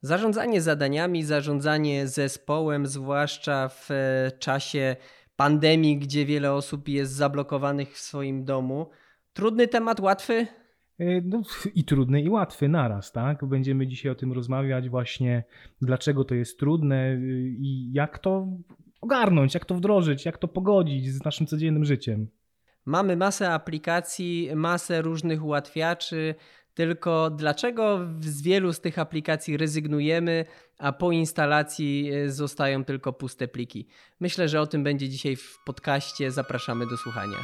Zarządzanie zadaniami, zarządzanie zespołem, zwłaszcza w e, czasie pandemii, gdzie wiele osób jest zablokowanych w swoim domu. Trudny temat, łatwy? E, no, I trudny, i łatwy naraz, tak? Będziemy dzisiaj o tym rozmawiać, właśnie dlaczego to jest trudne y, i jak to ogarnąć, jak to wdrożyć, jak to pogodzić z naszym codziennym życiem. Mamy masę aplikacji, masę różnych ułatwiaczy, tylko dlaczego z wielu z tych aplikacji rezygnujemy, a po instalacji e, zostają tylko puste pliki? Myślę, że o tym będzie dzisiaj w podcaście. Zapraszamy do słuchania.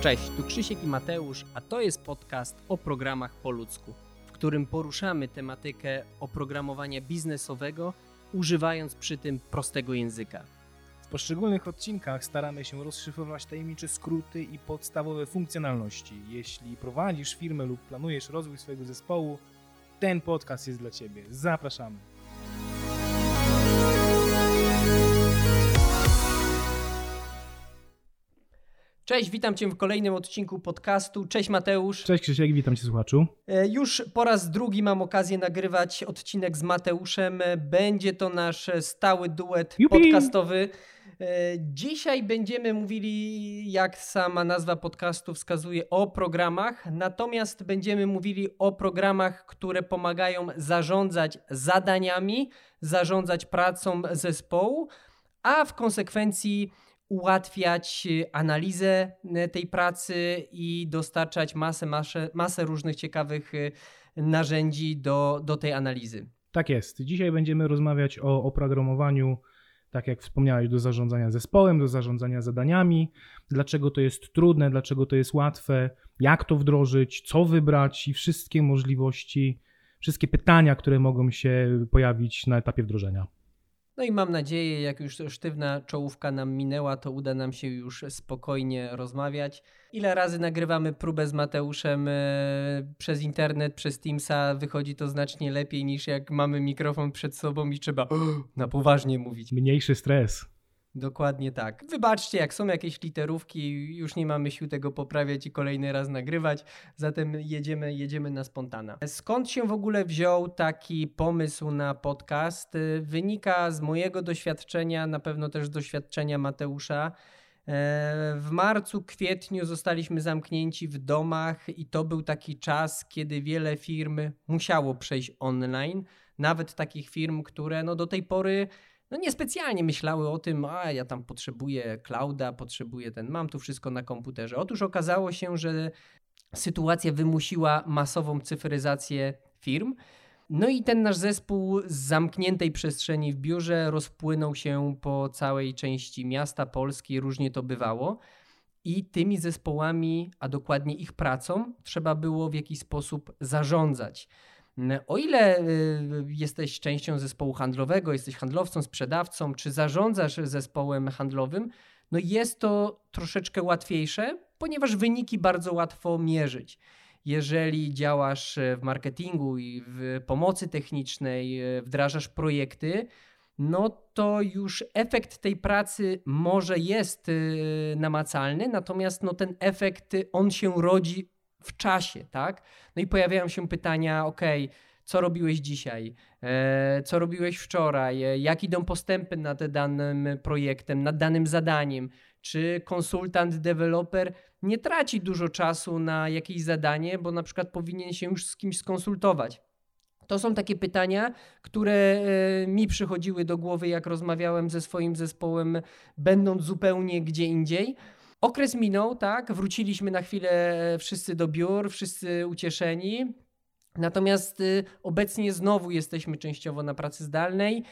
Cześć, tu Krzysiek i Mateusz, a to jest podcast o programach po ludzku, w którym poruszamy tematykę oprogramowania biznesowego, używając przy tym prostego języka. W poszczególnych odcinkach staramy się rozszyfrować tajemnicze skróty i podstawowe funkcjonalności. Jeśli prowadzisz firmę lub planujesz rozwój swojego zespołu, ten podcast jest dla Ciebie. Zapraszamy. Cześć, witam Cię w kolejnym odcinku podcastu. Cześć Mateusz. Cześć Krzysiek, witam Cię słuchaczu. E, już po raz drugi mam okazję nagrywać odcinek z Mateuszem. Będzie to nasz stały duet Jupi. podcastowy. E, dzisiaj będziemy mówili, jak sama nazwa podcastu wskazuje, o programach, natomiast będziemy mówili o programach, które pomagają zarządzać zadaniami, zarządzać pracą zespołu, a w konsekwencji ułatwiać analizę e, tej pracy i dostarczać masę, masę, masę różnych ciekawych e, narzędzi do, do tej analizy. Tak jest. Dzisiaj będziemy rozmawiać o oprogramowaniu tak jak wspomniałeś, do zarządzania zespołem, do zarządzania zadaniami, dlaczego to jest trudne, dlaczego to jest łatwe, jak to wdrożyć, co wybrać i wszystkie możliwości, wszystkie pytania, które mogą się pojawić na etapie wdrożenia. No i mam nadzieję, jak już sztywna czołówka nam minęła, to uda nam się już spokojnie rozmawiać. Ile razy nagrywamy próbę z Mateuszem e, przez internet, przez Teamsa, wychodzi to znacznie lepiej niż jak mamy mikrofon przed sobą i trzeba na poważnie mówić. Mniejszy stres. Dokładnie tak. Wybaczcie, jak są jakieś literówki, już nie mamy sił tego poprawiać i kolejny raz nagrywać, zatem jedziemy, jedziemy na spontana. Skąd się w ogóle wziął taki pomysł na podcast? Wynika z mojego doświadczenia, na pewno też doświadczenia Mateusza. E, w marcu, kwietniu zostaliśmy zamknięci w domach i to był taki czas, kiedy wiele firm musiało przejść online. Nawet takich firm, które no do tej pory no niespecjalnie myślały o tym, a ja tam potrzebuję clouda, potrzebuję ten, mam tu wszystko na komputerze. Otóż okazało się, że sytuacja wymusiła masową cyfryzację firm. No i ten nasz zespół z zamkniętej przestrzeni w biurze rozpłynął się po całej części miasta Polski, różnie to bywało. I tymi zespołami, a dokładnie ich pracą, trzeba było w jakiś sposób zarządzać. O ile y, jesteś częścią zespołu handlowego, jesteś handlowcą, sprzedawcą, czy zarządzasz zespołem handlowym, no jest to troszeczkę łatwiejsze, ponieważ wyniki bardzo łatwo mierzyć. Jeżeli działasz w marketingu i w pomocy technicznej, y, wdrażasz projekty, no to już efekt tej pracy może jest y, namacalny, natomiast no ten efekt on się rodzi w czasie, tak? No i pojawiają się pytania, ok, co robiłeś dzisiaj, e, co robiłeś wczoraj, e, jak idą postępy nad danym projektem, nad danym zadaniem, czy konsultant, deweloper nie traci dużo czasu na jakieś zadanie, bo na przykład powinien się już z kimś skonsultować. To są takie pytania, które e, mi przychodziły do głowy, jak rozmawiałem ze swoim zespołem, będąc zupełnie gdzie indziej. Okres minął, tak, wróciliśmy na chwilę wszyscy do biur, wszyscy ucieszeni. Natomiast y, obecnie znowu jesteśmy częściowo na pracy zdalnej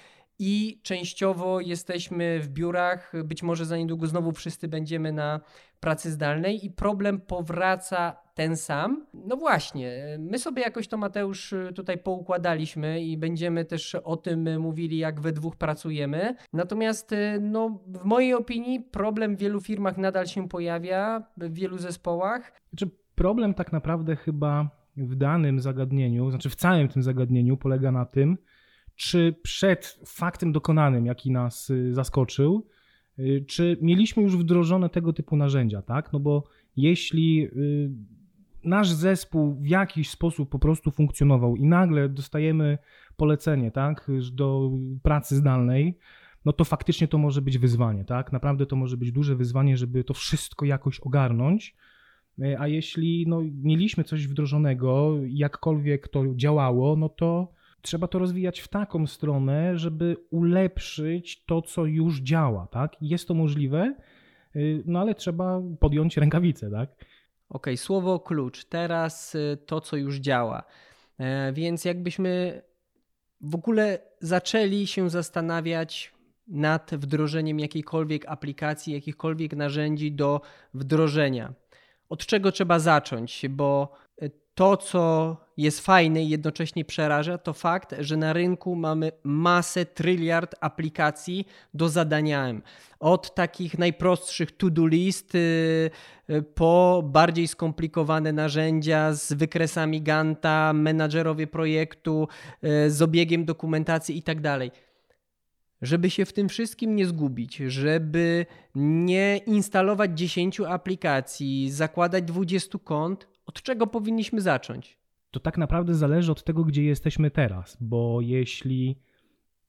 i częściowo jesteśmy w biurach. Być może za niedługo znowu wszyscy będziemy na pracy zdalnej i problem powraca ten sam. No właśnie, my sobie jakoś to Mateusz tutaj poukładaliśmy i będziemy też o tym mówili, jak we dwóch pracujemy. Natomiast no, w mojej opinii problem w wielu firmach nadal się pojawia, w wielu zespołach. Znaczy problem tak naprawdę chyba w danym zagadnieniu, znaczy w całym tym zagadnieniu polega na tym, czy przed faktem dokonanym, jaki nas y, zaskoczył, Y, czy mieliśmy już wdrożone tego typu narzędzia, tak? No bo jeśli y, nasz zespół w jakiś sposób po prostu funkcjonował i nagle dostajemy polecenie, tak, do pracy zdalnej, no to faktycznie to może być wyzwanie, tak? Naprawdę to może być duże wyzwanie, żeby to wszystko jakoś ogarnąć. A jeśli no, mieliśmy coś wdrożonego, jakkolwiek to działało, no to trzeba to rozwijać w taką stronę, żeby ulepszyć to, co już działa, tak? Jest to możliwe, y, no ale trzeba podjąć rękawice, tak? Okej, okay, słowo klucz. Teraz y, to, co już działa. E, więc jakbyśmy w ogóle zaczęli się zastanawiać nad wdrożeniem jakiejkolwiek aplikacji, jakichkolwiek narzędzi do wdrożenia. Od czego trzeba zacząć? Bo to, co jest fajne i jednocześnie przeraża, to fakt, że na rynku mamy masę, tryliard aplikacji do zadania. Od takich najprostszych to-do list y, y, po bardziej skomplikowane narzędzia z wykresami Ganta, menadżerowie projektu, y, z obiegiem dokumentacji itd. Tak żeby się w tym wszystkim nie zgubić, żeby nie instalować 10 aplikacji, zakładać 20 kont, od czego powinniśmy zacząć? To tak naprawdę zależy od tego, gdzie jesteśmy teraz, bo jeśli,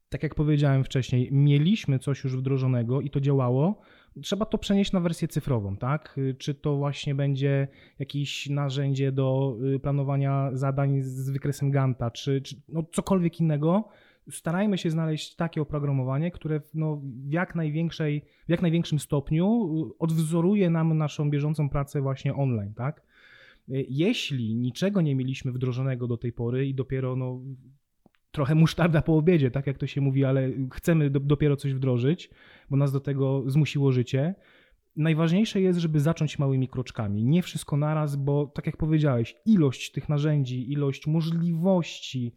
tak jak powiedziałem wcześniej, mieliśmy coś już wdrożonego i to działało, trzeba to przenieść na wersję cyfrową, tak? Czy to właśnie będzie jakieś narzędzie do y, planowania zadań z wykresem Ganta, czy, czy no cokolwiek innego, starajmy się znaleźć takie oprogramowanie, które no, w, jak największej, w jak największym stopniu y, odwzoruje nam naszą bieżącą pracę właśnie online, tak? Y, jeśli niczego nie mieliśmy wdrożonego do tej pory i dopiero no, trochę musztarda po obiedzie, tak jak to się mówi, ale chcemy do, dopiero coś wdrożyć, bo nas do tego zmusiło życie. Najważniejsze jest, żeby zacząć małymi kroczkami. Nie wszystko naraz, bo tak jak powiedziałeś, ilość tych narzędzi, ilość możliwości,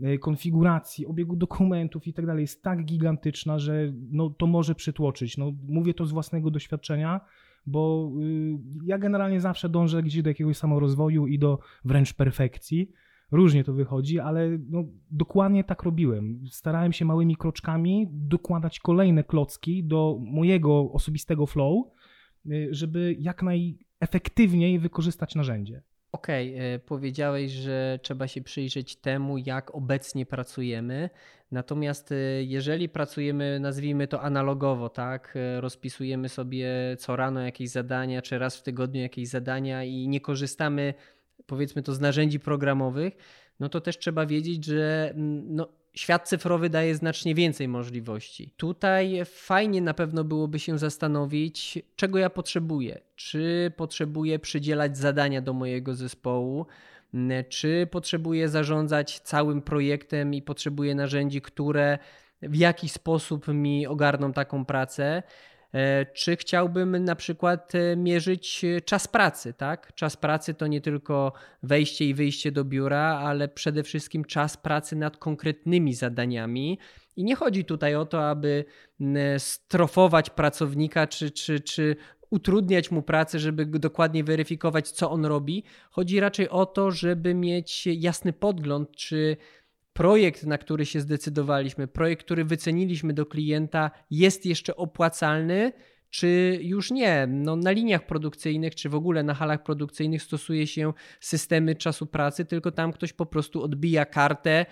y, konfiguracji, obiegu dokumentów i tak dalej jest tak gigantyczna, że no, to może przytłoczyć. No, mówię to z własnego doświadczenia bo y, ja generalnie zawsze dążę gdzieś do jakiegoś samorozwoju i do wręcz perfekcji. Różnie to wychodzi, ale no, dokładnie tak robiłem. Starałem się małymi kroczkami dokładać kolejne klocki do mojego osobistego flow, y, żeby jak najefektywniej wykorzystać narzędzie. Okej, okay, powiedziałeś, że trzeba się przyjrzeć temu, jak obecnie pracujemy. Natomiast e, jeżeli pracujemy, nazwijmy to analogowo, tak, e, rozpisujemy sobie co rano jakieś zadania, czy raz w tygodniu jakieś zadania i nie korzystamy, powiedzmy to, z narzędzi programowych, no to też trzeba wiedzieć, że mm, no, świat cyfrowy daje znacznie więcej możliwości. Tutaj fajnie na pewno byłoby się zastanowić, czego ja potrzebuję. Czy potrzebuję przydzielać zadania do mojego zespołu, czy potrzebuję zarządzać całym projektem i potrzebuję narzędzi, które w jakiś sposób mi ogarną taką pracę. E, czy chciałbym na przykład e, mierzyć e, czas pracy, tak? Czas pracy to nie tylko wejście i wyjście do biura, ale przede wszystkim czas pracy nad konkretnymi zadaniami. I nie chodzi tutaj o to, aby strofować pracownika czy, czy, czy utrudniać mu pracę, żeby dokładnie weryfikować, co on robi. Chodzi raczej o to, żeby mieć jasny podgląd, czy projekt, na który się zdecydowaliśmy, projekt, który wyceniliśmy do klienta, jest jeszcze opłacalny, czy już nie. No, na liniach produkcyjnych, czy w ogóle na halach produkcyjnych stosuje się systemy czasu pracy, tylko tam ktoś po prostu odbija kartę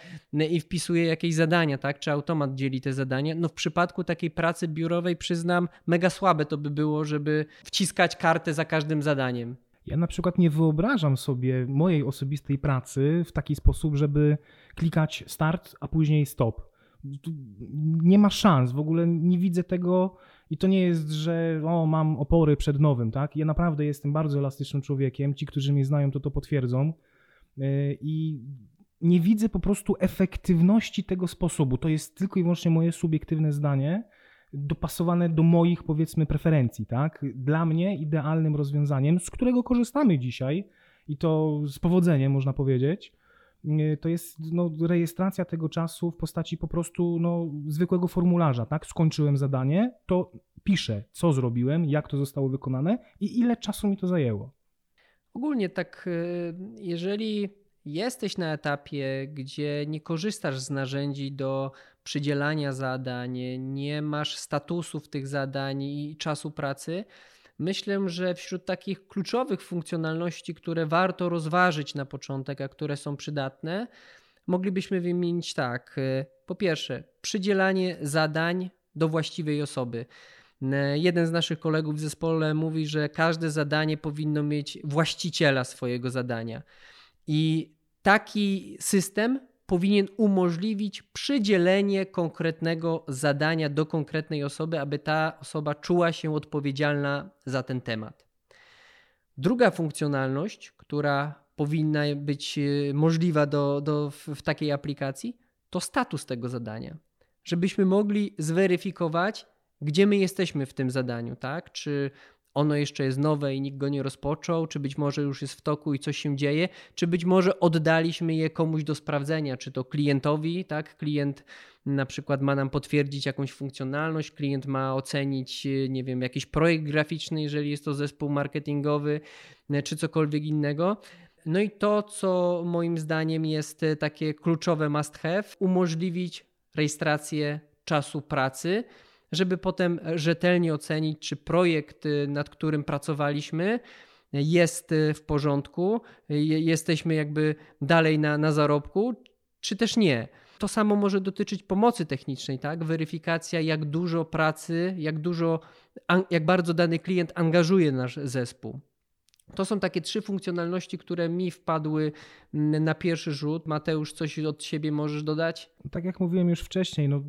i wpisuje jakieś zadania, tak? Czy automat dzieli te zadania. No w przypadku takiej pracy biurowej przyznam, mega słabe to by było, żeby wciskać kartę za każdym zadaniem. Ja na przykład nie wyobrażam sobie mojej osobistej pracy w taki sposób, żeby klikać start, a później stop. Nie ma szans, w ogóle nie widzę tego i to nie jest, że o, mam opory przed nowym, tak? Ja naprawdę jestem bardzo elastycznym człowiekiem. Ci, którzy mnie znają, to to potwierdzą. E, I nie widzę po prostu efektywności tego sposobu. To jest tylko i wyłącznie moje subiektywne zdanie dopasowane do moich, powiedzmy, preferencji, tak? Dla mnie idealnym rozwiązaniem, z którego korzystamy dzisiaj i to z powodzeniem, można powiedzieć, y, to jest no, rejestracja tego czasu w postaci po prostu no, zwykłego formularza, tak? Skończyłem zadanie, to piszę, co zrobiłem, jak to zostało wykonane i ile czasu mi to zajęło. Ogólnie tak, y, jeżeli jesteś na etapie, gdzie nie korzystasz z narzędzi do przydzielania zadań, nie masz statusów tych zadań i czasu pracy, myślę, że wśród takich kluczowych funkcjonalności, które warto rozważyć na początek, a które są przydatne, moglibyśmy wymienić tak. Po pierwsze, przydzielanie zadań do właściwej osoby. Jeden z naszych kolegów w zespole mówi, że każde zadanie powinno mieć właściciela swojego zadania. I taki system powinien umożliwić przydzielenie konkretnego zadania do konkretnej osoby, aby ta osoba czuła się odpowiedzialna za ten temat. Druga funkcjonalność, która powinna być e, możliwa do, do, w takiej aplikacji, to status tego zadania. Żebyśmy mogli zweryfikować, gdzie my jesteśmy w tym zadaniu, tak? Czy ono jeszcze jest nowe i nikt go nie rozpoczął, czy być może już jest w toku i coś się dzieje, czy być może oddaliśmy je komuś do sprawdzenia, czy to klientowi, tak? Klient na przykład ma nam potwierdzić jakąś funkcjonalność, klient ma ocenić, nie wiem, jakiś projekt graficzny, jeżeli jest to zespół marketingowy, czy cokolwiek innego. No i to, co moim zdaniem jest takie kluczowe must have, umożliwić rejestrację czasu pracy żeby potem rzetelnie ocenić, czy projekt, y, nad którym pracowaliśmy, jest y, w porządku, jesteśmy jakby dalej na, na zarobku, czy też nie. To samo może dotyczyć pomocy technicznej, tak? Weryfikacja, jak dużo pracy, jak dużo, jak bardzo dany klient angażuje nasz zespół. To są takie trzy funkcjonalności, które mi wpadły mm, na pierwszy rzut. Mateusz, coś od siebie możesz dodać? Tak jak mówiłem już wcześniej, no,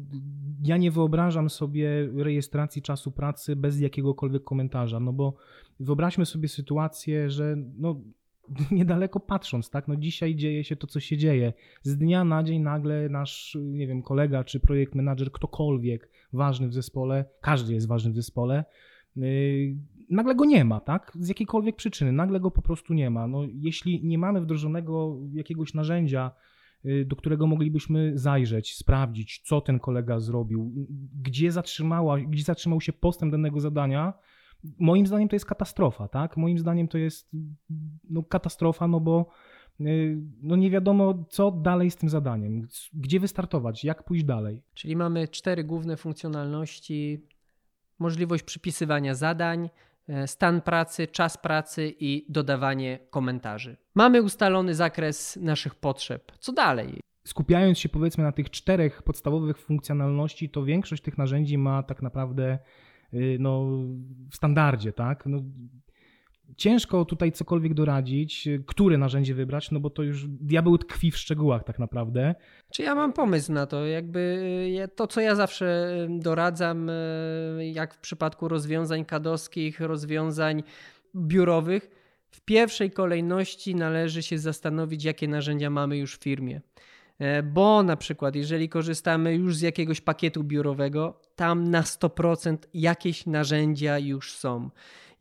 ja nie wyobrażam sobie rejestracji czasu pracy bez jakiegokolwiek komentarza, no bo wyobraźmy sobie sytuację, że no, niedaleko patrząc, tak, no dzisiaj dzieje się to, co się dzieje. Z dnia na dzień nagle nasz, nie wiem, kolega czy projekt manager, ktokolwiek ważny w zespole, każdy jest ważny w zespole, yy, nagle go nie ma, tak? Z jakiejkolwiek przyczyny, nagle go po prostu nie ma. No, jeśli nie mamy wdrożonego jakiegoś narzędzia, y, do którego moglibyśmy zajrzeć, sprawdzić, co ten kolega zrobił, gdzie, zatrzymała, gdzie zatrzymał się postęp danego zadania, moim zdaniem to jest katastrofa, tak? Moim zdaniem to jest no, katastrofa, no bo y, no nie wiadomo, co dalej z tym zadaniem, gdzie wystartować, jak pójść dalej. Czyli mamy cztery główne funkcjonalności: możliwość przypisywania zadań, stan pracy, czas pracy i dodawanie komentarzy. Mamy ustalony zakres naszych potrzeb. Co dalej? Skupiając się powiedzmy na tych czterech podstawowych funkcjonalności, to większość tych narzędzi ma tak naprawdę y, no, w standardzie, tak? No, ciężko tutaj cokolwiek doradzić, które narzędzie wybrać, no bo to już diabeł tkwi w szczegółach tak naprawdę. Czy ja mam pomysł na to, jakby to, co ja zawsze doradzam, e, jak w przypadku rozwiązań kadowskich, rozwiązań biurowych, w pierwszej kolejności należy się zastanowić, jakie narzędzia mamy już w firmie. E, bo na przykład, jeżeli korzystamy już z jakiegoś pakietu biurowego, tam na 100% jakieś narzędzia już są.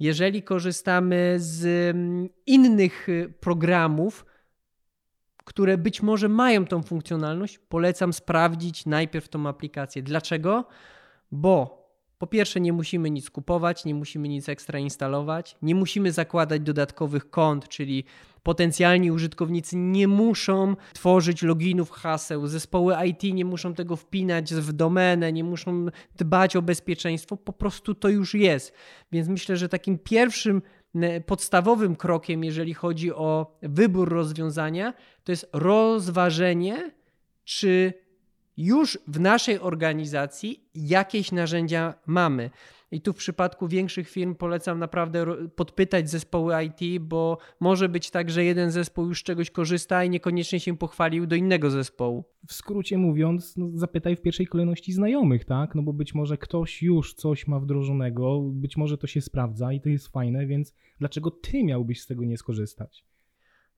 Jeżeli korzystamy z mm, innych y, programów, które być może mają tą funkcjonalność, polecam sprawdzić najpierw tą aplikację. Dlaczego? Bo po pierwsze, nie musimy nic kupować, nie musimy nic ekstra instalować, nie musimy zakładać dodatkowych kont, czyli potencjalni użytkownicy nie muszą tworzyć loginów, haseł, zespoły IT nie muszą tego wpinać w domenę, nie muszą dbać o bezpieczeństwo, po prostu to już jest. Więc myślę, że takim pierwszym podstawowym krokiem, jeżeli chodzi o wybór rozwiązania, to jest rozważenie, czy już w naszej organizacji jakieś narzędzia mamy. I tu w przypadku większych firm polecam naprawdę podpytać zespoły IT, bo może być tak, że jeden zespół już czegoś korzysta i niekoniecznie się pochwalił do innego zespołu. W skrócie mówiąc, no zapytaj w pierwszej kolejności znajomych, tak? No bo być może ktoś już coś ma wdrożonego, być może to się sprawdza i to jest fajne, więc dlaczego ty miałbyś z tego nie skorzystać?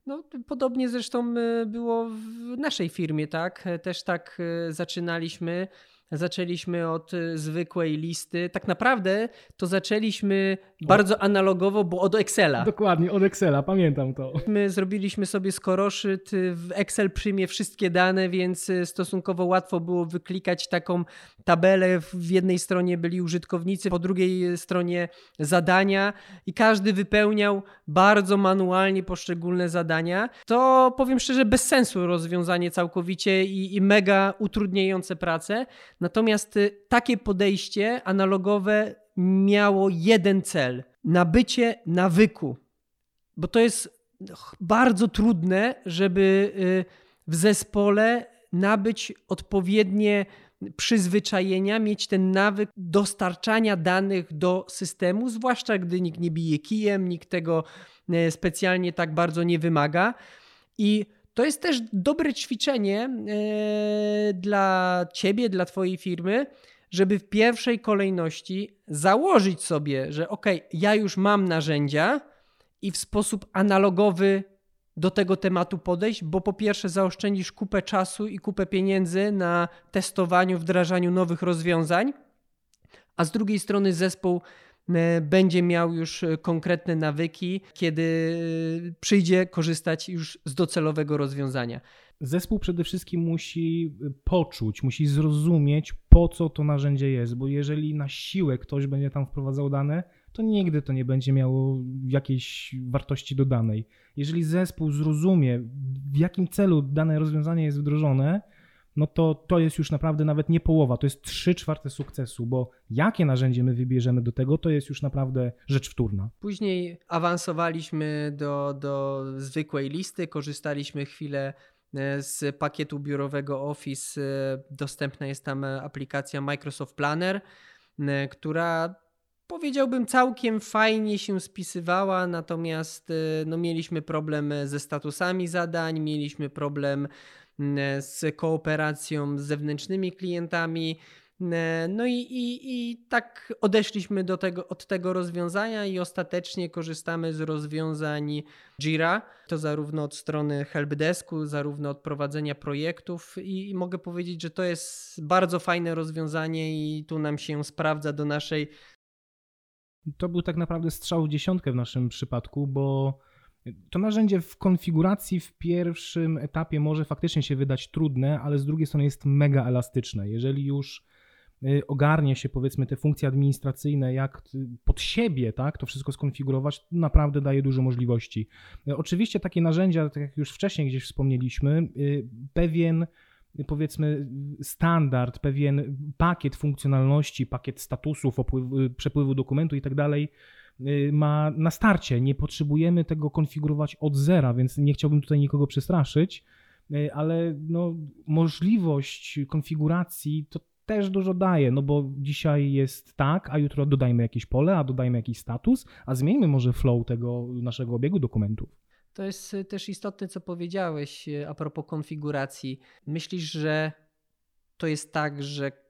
No, podobnie zresztą e, było w naszej firmie, tak? Też tak e, zaczynaliśmy. Zaczęliśmy od y, zwykłej listy. Tak naprawdę to zaczęliśmy bardzo analogowo, bo od Excela. Dokładnie, od Excela, pamiętam to. My zrobiliśmy sobie skoroszyt, y, w Excel przyjmie wszystkie dane, więc y, stosunkowo łatwo było wyklikać taką tabelę. W jednej stronie byli użytkownicy, po drugiej stronie zadania i każdy wypełniał bardzo manualnie poszczególne zadania. To powiem szczerze, bez sensu rozwiązanie całkowicie i, i mega utrudniające pracę. Natomiast y, takie podejście analogowe miało jeden cel: nabycie nawyku. Bo to jest bardzo trudne, żeby y, w zespole nabyć odpowiednie przyzwyczajenia, mieć ten nawyk dostarczania danych do systemu, zwłaszcza gdy nikt nie bije kijem, nikt tego y, specjalnie tak bardzo nie wymaga. I to jest też dobre ćwiczenie e, dla ciebie, dla twojej firmy, żeby w pierwszej kolejności założyć sobie, że ok, ja już mam narzędzia i w sposób analogowy do tego tematu podejść, bo po pierwsze zaoszczędzisz kupę czasu i kupę pieniędzy na testowaniu, wdrażaniu nowych rozwiązań, a z drugiej strony zespół będzie miał już e, konkretne nawyki, kiedy e, przyjdzie korzystać już z docelowego rozwiązania. Zespół przede wszystkim musi poczuć, musi zrozumieć, po co to narzędzie jest, bo jeżeli na siłę ktoś będzie tam wprowadzał dane, to nigdy to nie będzie miało jakiejś wartości dodanej. Jeżeli zespół zrozumie, w jakim celu dane rozwiązanie jest wdrożone, no to to jest już naprawdę nawet nie połowa, to jest 3 czwarte sukcesu, bo jakie narzędzie my wybierzemy do tego, to jest już naprawdę rzecz wtórna. Później awansowaliśmy do, do zwykłej listy, korzystaliśmy chwilę e, z pakietu biurowego Office. E, dostępna jest tam aplikacja Microsoft Planner, e, która powiedziałbym całkiem fajnie się spisywała, natomiast no, mieliśmy problem ze statusami zadań, mieliśmy problem E, z kooperacją z zewnętrznymi klientami. No i, i, i tak odeszliśmy do tego, od tego rozwiązania i ostatecznie korzystamy z rozwiązań Jira. To zarówno od strony helpdesku, zarówno od prowadzenia projektów i, i mogę powiedzieć, że to jest bardzo fajne rozwiązanie i tu nam się sprawdza do naszej. To był tak naprawdę strzał w dziesiątkę w naszym przypadku, bo to narzędzie w konfiguracji w pierwszym etapie może faktycznie się wydać trudne, ale z drugiej strony jest mega elastyczne. Jeżeli już y, ogarnie się powiedzmy te funkcje administracyjne, jak pod siebie tak, to wszystko skonfigurować, to naprawdę daje dużo możliwości. Y, oczywiście takie narzędzia, tak jak już wcześniej gdzieś wspomnieliśmy, y, pewien powiedzmy standard, pewien pakiet funkcjonalności, pakiet statusów, przepływu dokumentu i tak dalej, Y, ma na starcie. Nie potrzebujemy tego konfigurować od zera, więc nie chciałbym tutaj nikogo przestraszyć, y, ale no, możliwość konfiguracji to też dużo daje, no bo dzisiaj jest tak, a jutro dodajmy jakieś pole, a dodajmy jakiś status, a zmieńmy może flow tego naszego obiegu dokumentów. To jest y, też istotne, co powiedziałeś a propos konfiguracji. Myślisz, że to jest tak, że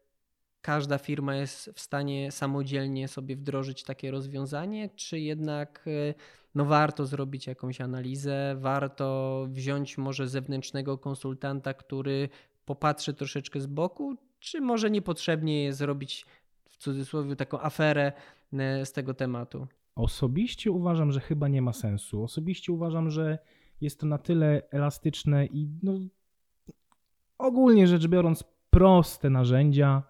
każda firma jest w stanie samodzielnie sobie wdrożyć takie rozwiązanie, czy jednak e, no warto zrobić jakąś analizę, warto wziąć może zewnętrznego konsultanta, który popatrzy troszeczkę z boku, czy może niepotrzebnie jest zrobić w cudzysłowie taką aferę e, z tego tematu? Osobiście uważam, że chyba nie ma sensu. Osobiście uważam, że jest to na tyle elastyczne i no, ogólnie rzecz biorąc proste narzędzia,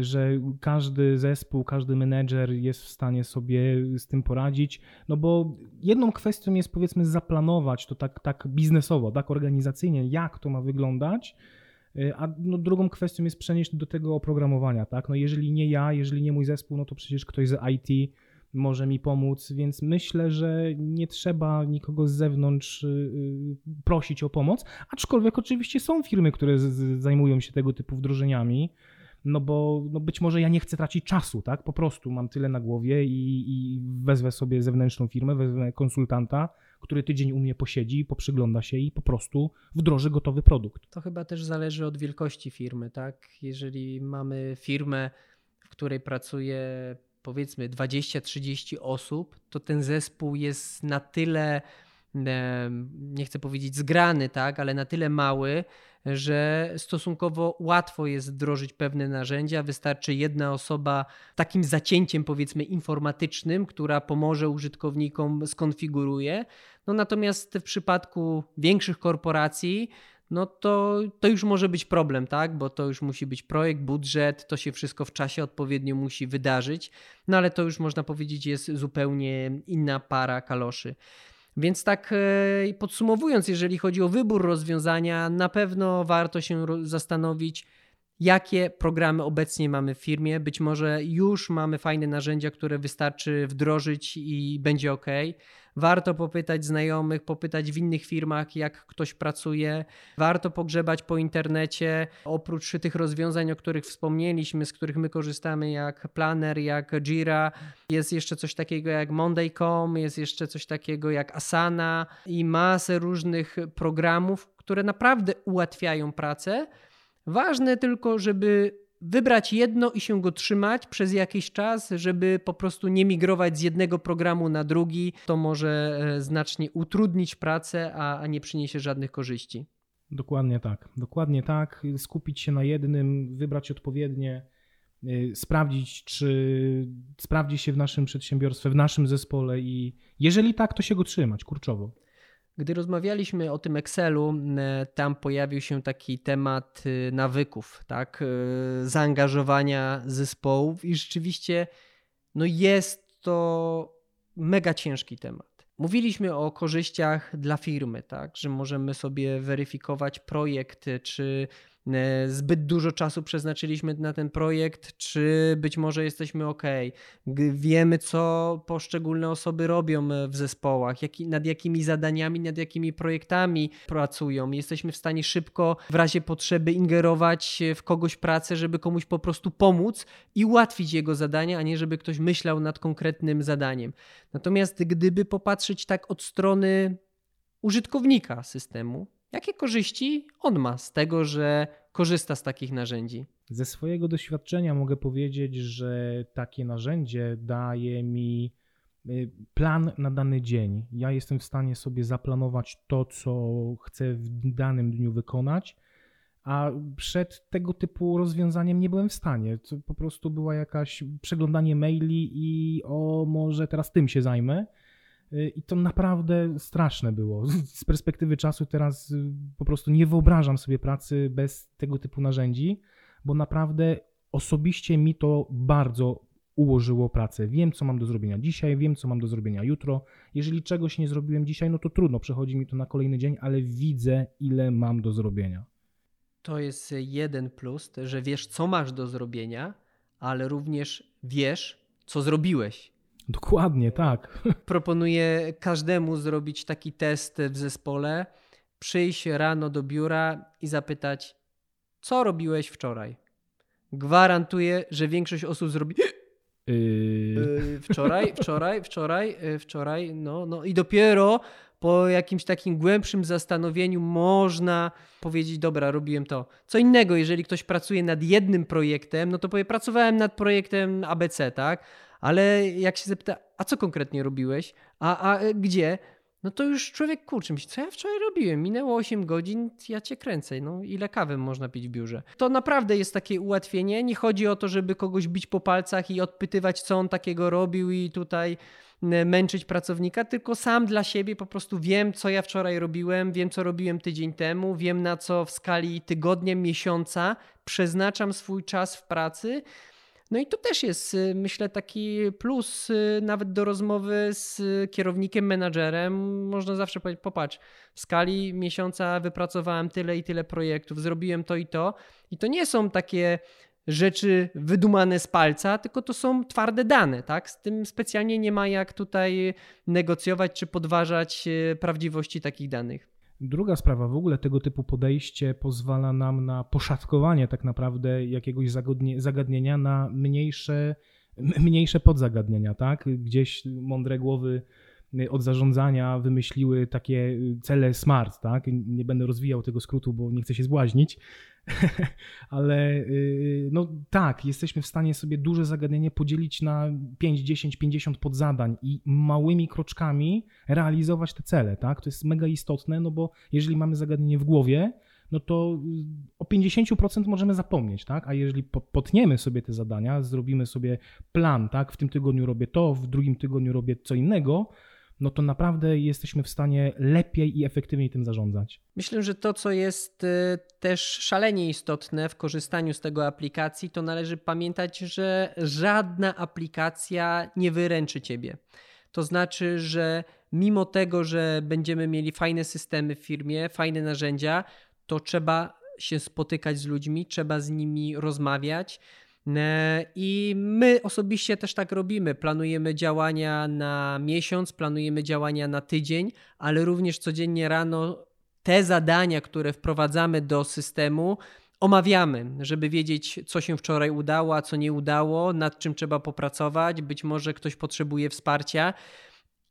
że każdy zespół, każdy menedżer jest w stanie sobie z tym poradzić. No bo jedną kwestią jest powiedzmy zaplanować to tak, tak biznesowo, tak organizacyjnie, jak to ma wyglądać. Y, a no drugą kwestią jest przenieść do tego oprogramowania, tak? No jeżeli nie ja, jeżeli nie mój zespół, no to przecież ktoś z IT może mi pomóc, więc myślę, że nie trzeba nikogo z zewnątrz y, prosić o pomoc, aczkolwiek oczywiście są firmy, które zajmują się tego typu wdrożeniami no bo no być może ja nie chcę tracić czasu, tak? Po prostu mam tyle na głowie i, i wezwę sobie zewnętrzną firmę, wezwę konsultanta, który tydzień u mnie posiedzi, poprzygląda się i po prostu wdroży gotowy produkt. To chyba też zależy od wielkości firmy, tak? Jeżeli mamy firmę, w której pracuje powiedzmy 20-30 osób, to ten zespół jest na tyle nie chcę powiedzieć zgrany, tak, ale na tyle mały, że stosunkowo łatwo jest wdrożyć pewne narzędzia. Wystarczy jedna osoba takim zacięciem, powiedzmy, informatycznym, która pomoże użytkownikom, skonfiguruje. No natomiast w przypadku większych korporacji, no to, to już może być problem, tak? Bo to już musi być projekt, budżet, to się wszystko w czasie odpowiednio musi wydarzyć. No ale to już można powiedzieć jest zupełnie inna para kaloszy. Więc tak e, podsumowując, jeżeli chodzi o wybór rozwiązania, na pewno warto się zastanowić, jakie programy obecnie mamy w firmie. Być może już mamy fajne narzędzia, które wystarczy wdrożyć i będzie ok. Warto popytać znajomych, popytać w innych firmach, jak ktoś pracuje. Warto pogrzebać po internecie. Oprócz tych rozwiązań, o których wspomnieliśmy, z których my korzystamy, jak Planner, jak Jira, jest jeszcze coś takiego jak Monday.com, jest jeszcze coś takiego jak Asana i masę różnych programów, które naprawdę ułatwiają pracę. Ważne tylko, żeby wybrać jedno i się go trzymać przez jakiś czas, żeby po prostu nie migrować z jednego programu na drugi. To może e, znacznie utrudnić pracę, a, nie przyniesie żadnych korzyści. Dokładnie tak. Dokładnie tak. Skupić się na jednym, wybrać odpowiednie, e, sprawdzić, czy sprawdzi się w naszym przedsiębiorstwie, w naszym zespole i jeżeli tak, to się go trzymać kurczowo. Gdy rozmawialiśmy o tym Excelu, tam pojawił się taki temat e, nawyków, tak, e, zaangażowania zespołów i rzeczywiście no jest to mega ciężki temat. Mówiliśmy o korzyściach dla firmy, tak, że możemy sobie weryfikować projekt, czy zbyt dużo czasu przeznaczyliśmy na ten projekt, czy być może jesteśmy ok. Wiemy, co poszczególne osoby robią e, w zespołach, jak, nad jakimi zadaniami, nad jakimi projektami pracują. Jesteśmy w stanie szybko, w razie potrzeby, ingerować w kogoś pracę, żeby komuś po prostu pomóc i ułatwić jego zadanie, a nie żeby ktoś myślał nad konkretnym zadaniem. Natomiast gdyby popatrzeć tak od strony użytkownika systemu, Jakie korzyści on ma z tego, że korzysta z takich narzędzi? Ze swojego doświadczenia mogę powiedzieć, że takie narzędzie daje mi y, plan na dany dzień. Ja jestem w stanie sobie zaplanować to, co chcę w danym dniu wykonać, a przed tego typu rozwiązaniem nie byłem w stanie. To po prostu była jakaś przeglądanie maili i o, może teraz tym się zajmę. Y, I to naprawdę straszne było. Z perspektywy czasu teraz y, po prostu nie wyobrażam sobie pracy bez tego typu narzędzi, bo naprawdę osobiście mi to bardzo ułożyło pracę. Wiem, co mam do zrobienia dzisiaj, wiem, co mam do zrobienia jutro. Jeżeli czegoś nie zrobiłem dzisiaj, no to trudno, przechodzi mi to na kolejny dzień, ale widzę, ile mam do zrobienia. To jest jeden plus, że wiesz, co masz do zrobienia, ale również wiesz, co zrobiłeś. Dokładnie, tak. Proponuję każdemu zrobić taki test w zespole, przyjść rano do biura i zapytać, co robiłeś wczoraj. Gwarantuję, że większość osób zrobi. Yy... Wczoraj, wczoraj, wczoraj, y, wczoraj, no, no i dopiero po jakimś takim głębszym zastanowieniu można powiedzieć, dobra, robiłem to. Co innego, jeżeli ktoś pracuje nad jednym projektem, no to powie, pracowałem nad projektem ABC, tak? Ale jak się zapyta, a co konkretnie robiłeś, a, a e, gdzie, no to już człowiek kurczy myśli, co ja wczoraj robiłem? Minęło 8 godzin, ja cię kręcę. No ile kawy można pić w biurze? To naprawdę jest takie ułatwienie. Nie chodzi o to, żeby kogoś bić po palcach i odpytywać, co on takiego robił i tutaj męczyć pracownika, tylko sam dla siebie po prostu wiem, co ja wczoraj robiłem, wiem, co robiłem tydzień temu, wiem, na co w skali tygodnia, miesiąca przeznaczam swój czas w pracy no i to też jest, y, myślę, taki plus y, nawet do rozmowy z kierownikiem, menadżerem. Można zawsze powiedzieć, popatrz, w skali miesiąca wypracowałem tyle i tyle projektów, zrobiłem to i to. I to nie są takie rzeczy wydumane z palca, tylko to są twarde dane, tak? Z tym specjalnie nie ma jak tutaj negocjować czy podważać y, prawdziwości takich danych. Druga sprawa, w ogóle tego typu podejście pozwala nam na poszatkowanie tak naprawdę jakiegoś zagadnienia na mniejsze, mniejsze podzagadnienia, tak? Gdzieś mądre głowy y, od zarządzania wymyśliły takie y, cele SMART, tak? Nie będę rozwijał tego skrótu, bo nie chcę się zbłaźnić, ale y, no tak, jesteśmy w stanie sobie duże zagadnienie podzielić na 5, 10, 50 podzadań i małymi kroczkami realizować te cele, tak? To jest mega istotne, no bo jeżeli mamy zagadnienie w głowie, no to o 50% możemy zapomnieć, tak? A jeżeli potniemy sobie te zadania, zrobimy sobie plan, tak? W tym tygodniu robię to, w drugim tygodniu robię co innego, no to naprawdę jesteśmy w stanie lepiej i efektywniej tym zarządzać. Myślę, że to, co jest y, też szalenie istotne w korzystaniu z tego aplikacji, to należy pamiętać, że żadna aplikacja nie wyręczy ciebie. To znaczy, że mimo tego, że będziemy mieli fajne systemy w firmie, fajne narzędzia, to trzeba się spotykać z ludźmi, trzeba z nimi rozmawiać. E, I my osobiście też tak robimy. Planujemy działania na miesiąc, planujemy działania na tydzień, ale również codziennie rano te zadania, które wprowadzamy do systemu, omawiamy, żeby wiedzieć, co się wczoraj udało, a co nie udało, nad czym trzeba popracować. Być może ktoś potrzebuje wsparcia.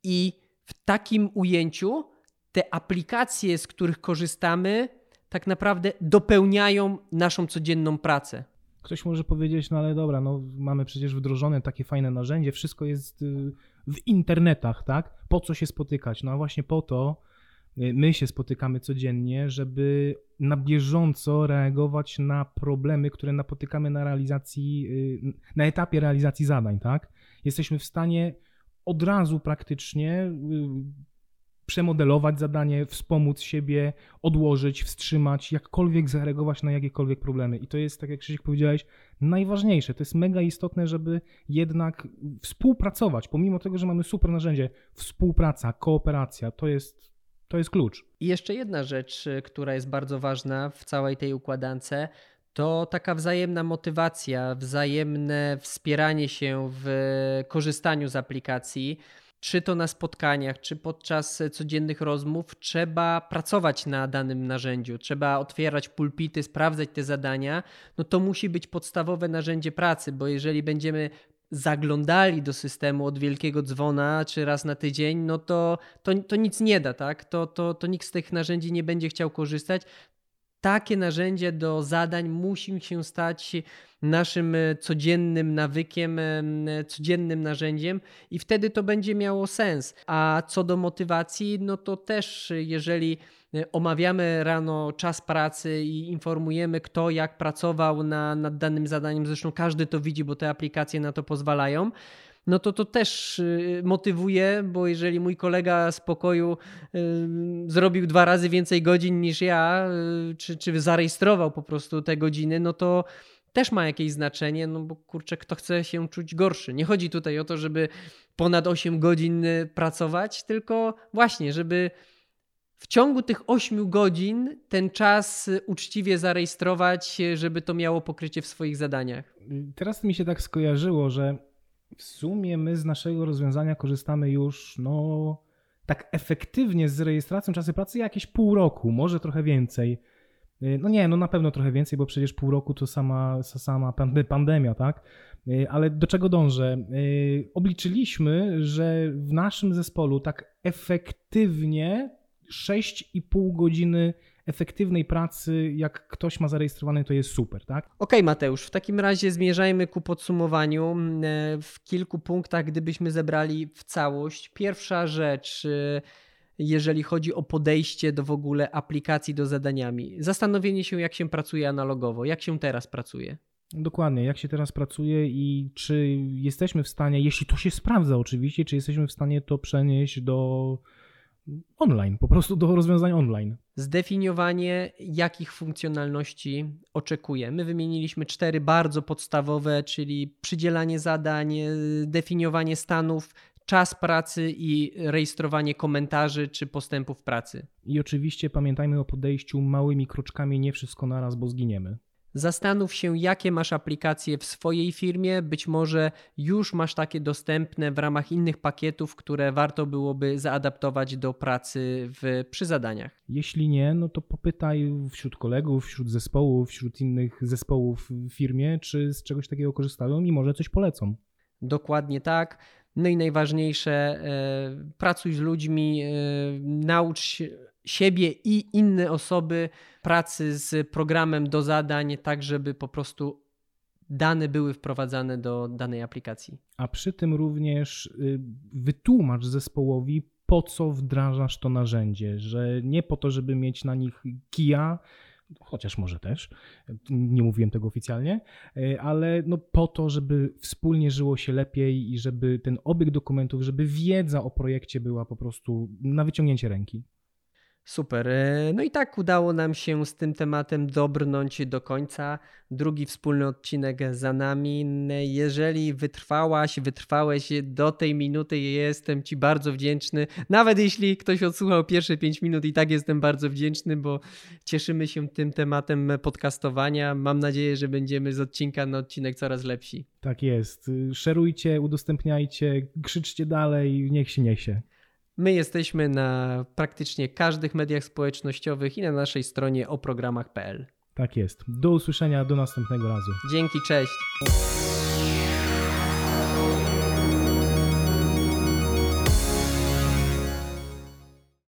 I w takim ujęciu te aplikacje, z których korzystamy, tak naprawdę dopełniają naszą codzienną pracę. Ktoś może powiedzieć, no ale dobra, no mamy przecież wdrożone takie fajne narzędzie, wszystko jest y, w internetach, tak? Po co się spotykać? No a właśnie po to y, my się spotykamy codziennie, żeby na bieżąco reagować na problemy, które napotykamy na realizacji, y, na etapie realizacji zadań, tak? Jesteśmy w stanie od razu praktycznie przemodelować zadanie, wspomóc siebie, odłożyć, wstrzymać, jakkolwiek zareagować na jakiekolwiek problemy. I to jest, tak jak Krzysiek powiedziałeś, najważniejsze. To jest mega istotne, żeby jednak współpracować, pomimo tego, że mamy super narzędzie. Współpraca, kooperacja to jest, to jest klucz. I jeszcze jedna rzecz, która jest bardzo ważna w całej tej układance, to taka wzajemna motywacja, wzajemne wspieranie się w korzystaniu z aplikacji czy to na spotkaniach, czy podczas codziennych rozmów, trzeba pracować na danym narzędziu, trzeba otwierać pulpity, sprawdzać te zadania, no to musi być podstawowe narzędzie pracy, bo jeżeli będziemy zaglądali do systemu od wielkiego dzwona czy raz na tydzień, no to, to, to nic nie da, tak? To, to, to nikt z tych narzędzi nie będzie chciał korzystać. Takie narzędzie do zadań musi się stać naszym e, codziennym nawykiem, e, codziennym narzędziem i wtedy to będzie miało sens. A co do motywacji, no to też jeżeli e, omawiamy rano czas pracy i informujemy kto jak pracował na, nad danym zadaniem, zresztą każdy to widzi, bo te aplikacje na to pozwalają, no to to też motywuje, bo jeżeli mój kolega z pokoju zrobił dwa razy więcej godzin niż ja, czy, czy zarejestrował po prostu te godziny, no to też ma jakieś znaczenie, no bo kurczę, kto chce się czuć gorszy. Nie chodzi tutaj o to, żeby ponad 8 godzin y, pracować, tylko właśnie, żeby w ciągu tych 8 godzin ten czas y, uczciwie zarejestrować, y, żeby to miało pokrycie w swoich zadaniach. Teraz mi się tak skojarzyło, że w sumie my z naszego rozwiązania korzystamy już no tak efektywnie z rejestracją czasu pracy jakieś pół roku, może trochę więcej. Y, no nie, no na pewno trochę więcej, bo przecież pół roku to sama, sama pandemia, tak? Y, ale do czego dążę? Y, obliczyliśmy, że w naszym zespolu tak efektywnie 6,5 godziny efektywnej pracy, jak ktoś ma zarejestrowany, to jest super, tak? Okej, okay, Mateusz, w takim razie zmierzajmy ku podsumowaniu. W kilku punktach, gdybyśmy zebrali w całość. Pierwsza rzecz jeżeli chodzi o podejście do w ogóle aplikacji do zadaniami. Zastanowienie się, jak się pracuje analogowo, jak się teraz pracuje. Dokładnie, jak się teraz pracuje i czy jesteśmy w stanie, jeśli to się sprawdza oczywiście, czy jesteśmy w stanie to przenieść do online, po prostu do rozwiązań online. Zdefiniowanie, jakich funkcjonalności oczekuje. My wymieniliśmy cztery bardzo podstawowe, czyli przydzielanie zadań, definiowanie stanów, czas pracy i rejestrowanie komentarzy czy postępów pracy. I oczywiście pamiętajmy o podejściu małymi kroczkami, nie wszystko naraz, bo zginiemy. Zastanów się, jakie masz aplikacje w swojej firmie. Być może już masz takie dostępne w ramach innych pakietów, które warto byłoby zaadaptować do pracy w, przy zadaniach. Jeśli nie, no to popytaj wśród kolegów, wśród zespołów, wśród innych zespołów w firmie, czy z czegoś takiego korzystają i może coś polecą. Dokładnie tak. No i najważniejsze, e, pracuj z ludźmi, e, naucz się siebie i inne osoby pracy z programem do zadań, tak żeby po prostu dane były wprowadzane do danej aplikacji. A przy tym również y, wytłumacz zespołowi, po co wdrażasz to narzędzie, że nie po to, żeby mieć na nich kija, chociaż może też, nie mówiłem tego oficjalnie, y, ale no po to, żeby wspólnie żyło się lepiej i żeby ten obieg dokumentów, żeby wiedza o projekcie była po prostu na wyciągnięcie ręki. Super. E, no i tak udało nam się z tym tematem dobrnąć do końca. Drugi wspólny odcinek za nami. Jeżeli wytrwałaś, wytrwałeś do tej minuty, jestem Ci bardzo wdzięczny. Nawet jeśli ktoś odsłuchał pierwsze 5 minut, i tak jestem bardzo wdzięczny, bo cieszymy się tym tematem podcastowania. Mam nadzieję, że będziemy z odcinka na odcinek coraz lepsi. Tak jest. Szerujcie, udostępniajcie, krzyczcie dalej, niech się niesie. My jesteśmy na praktycznie każdych mediach społecznościowych i na naszej stronie oprogramach.pl. Tak jest. Do usłyszenia, do następnego razu. Dzięki, cześć.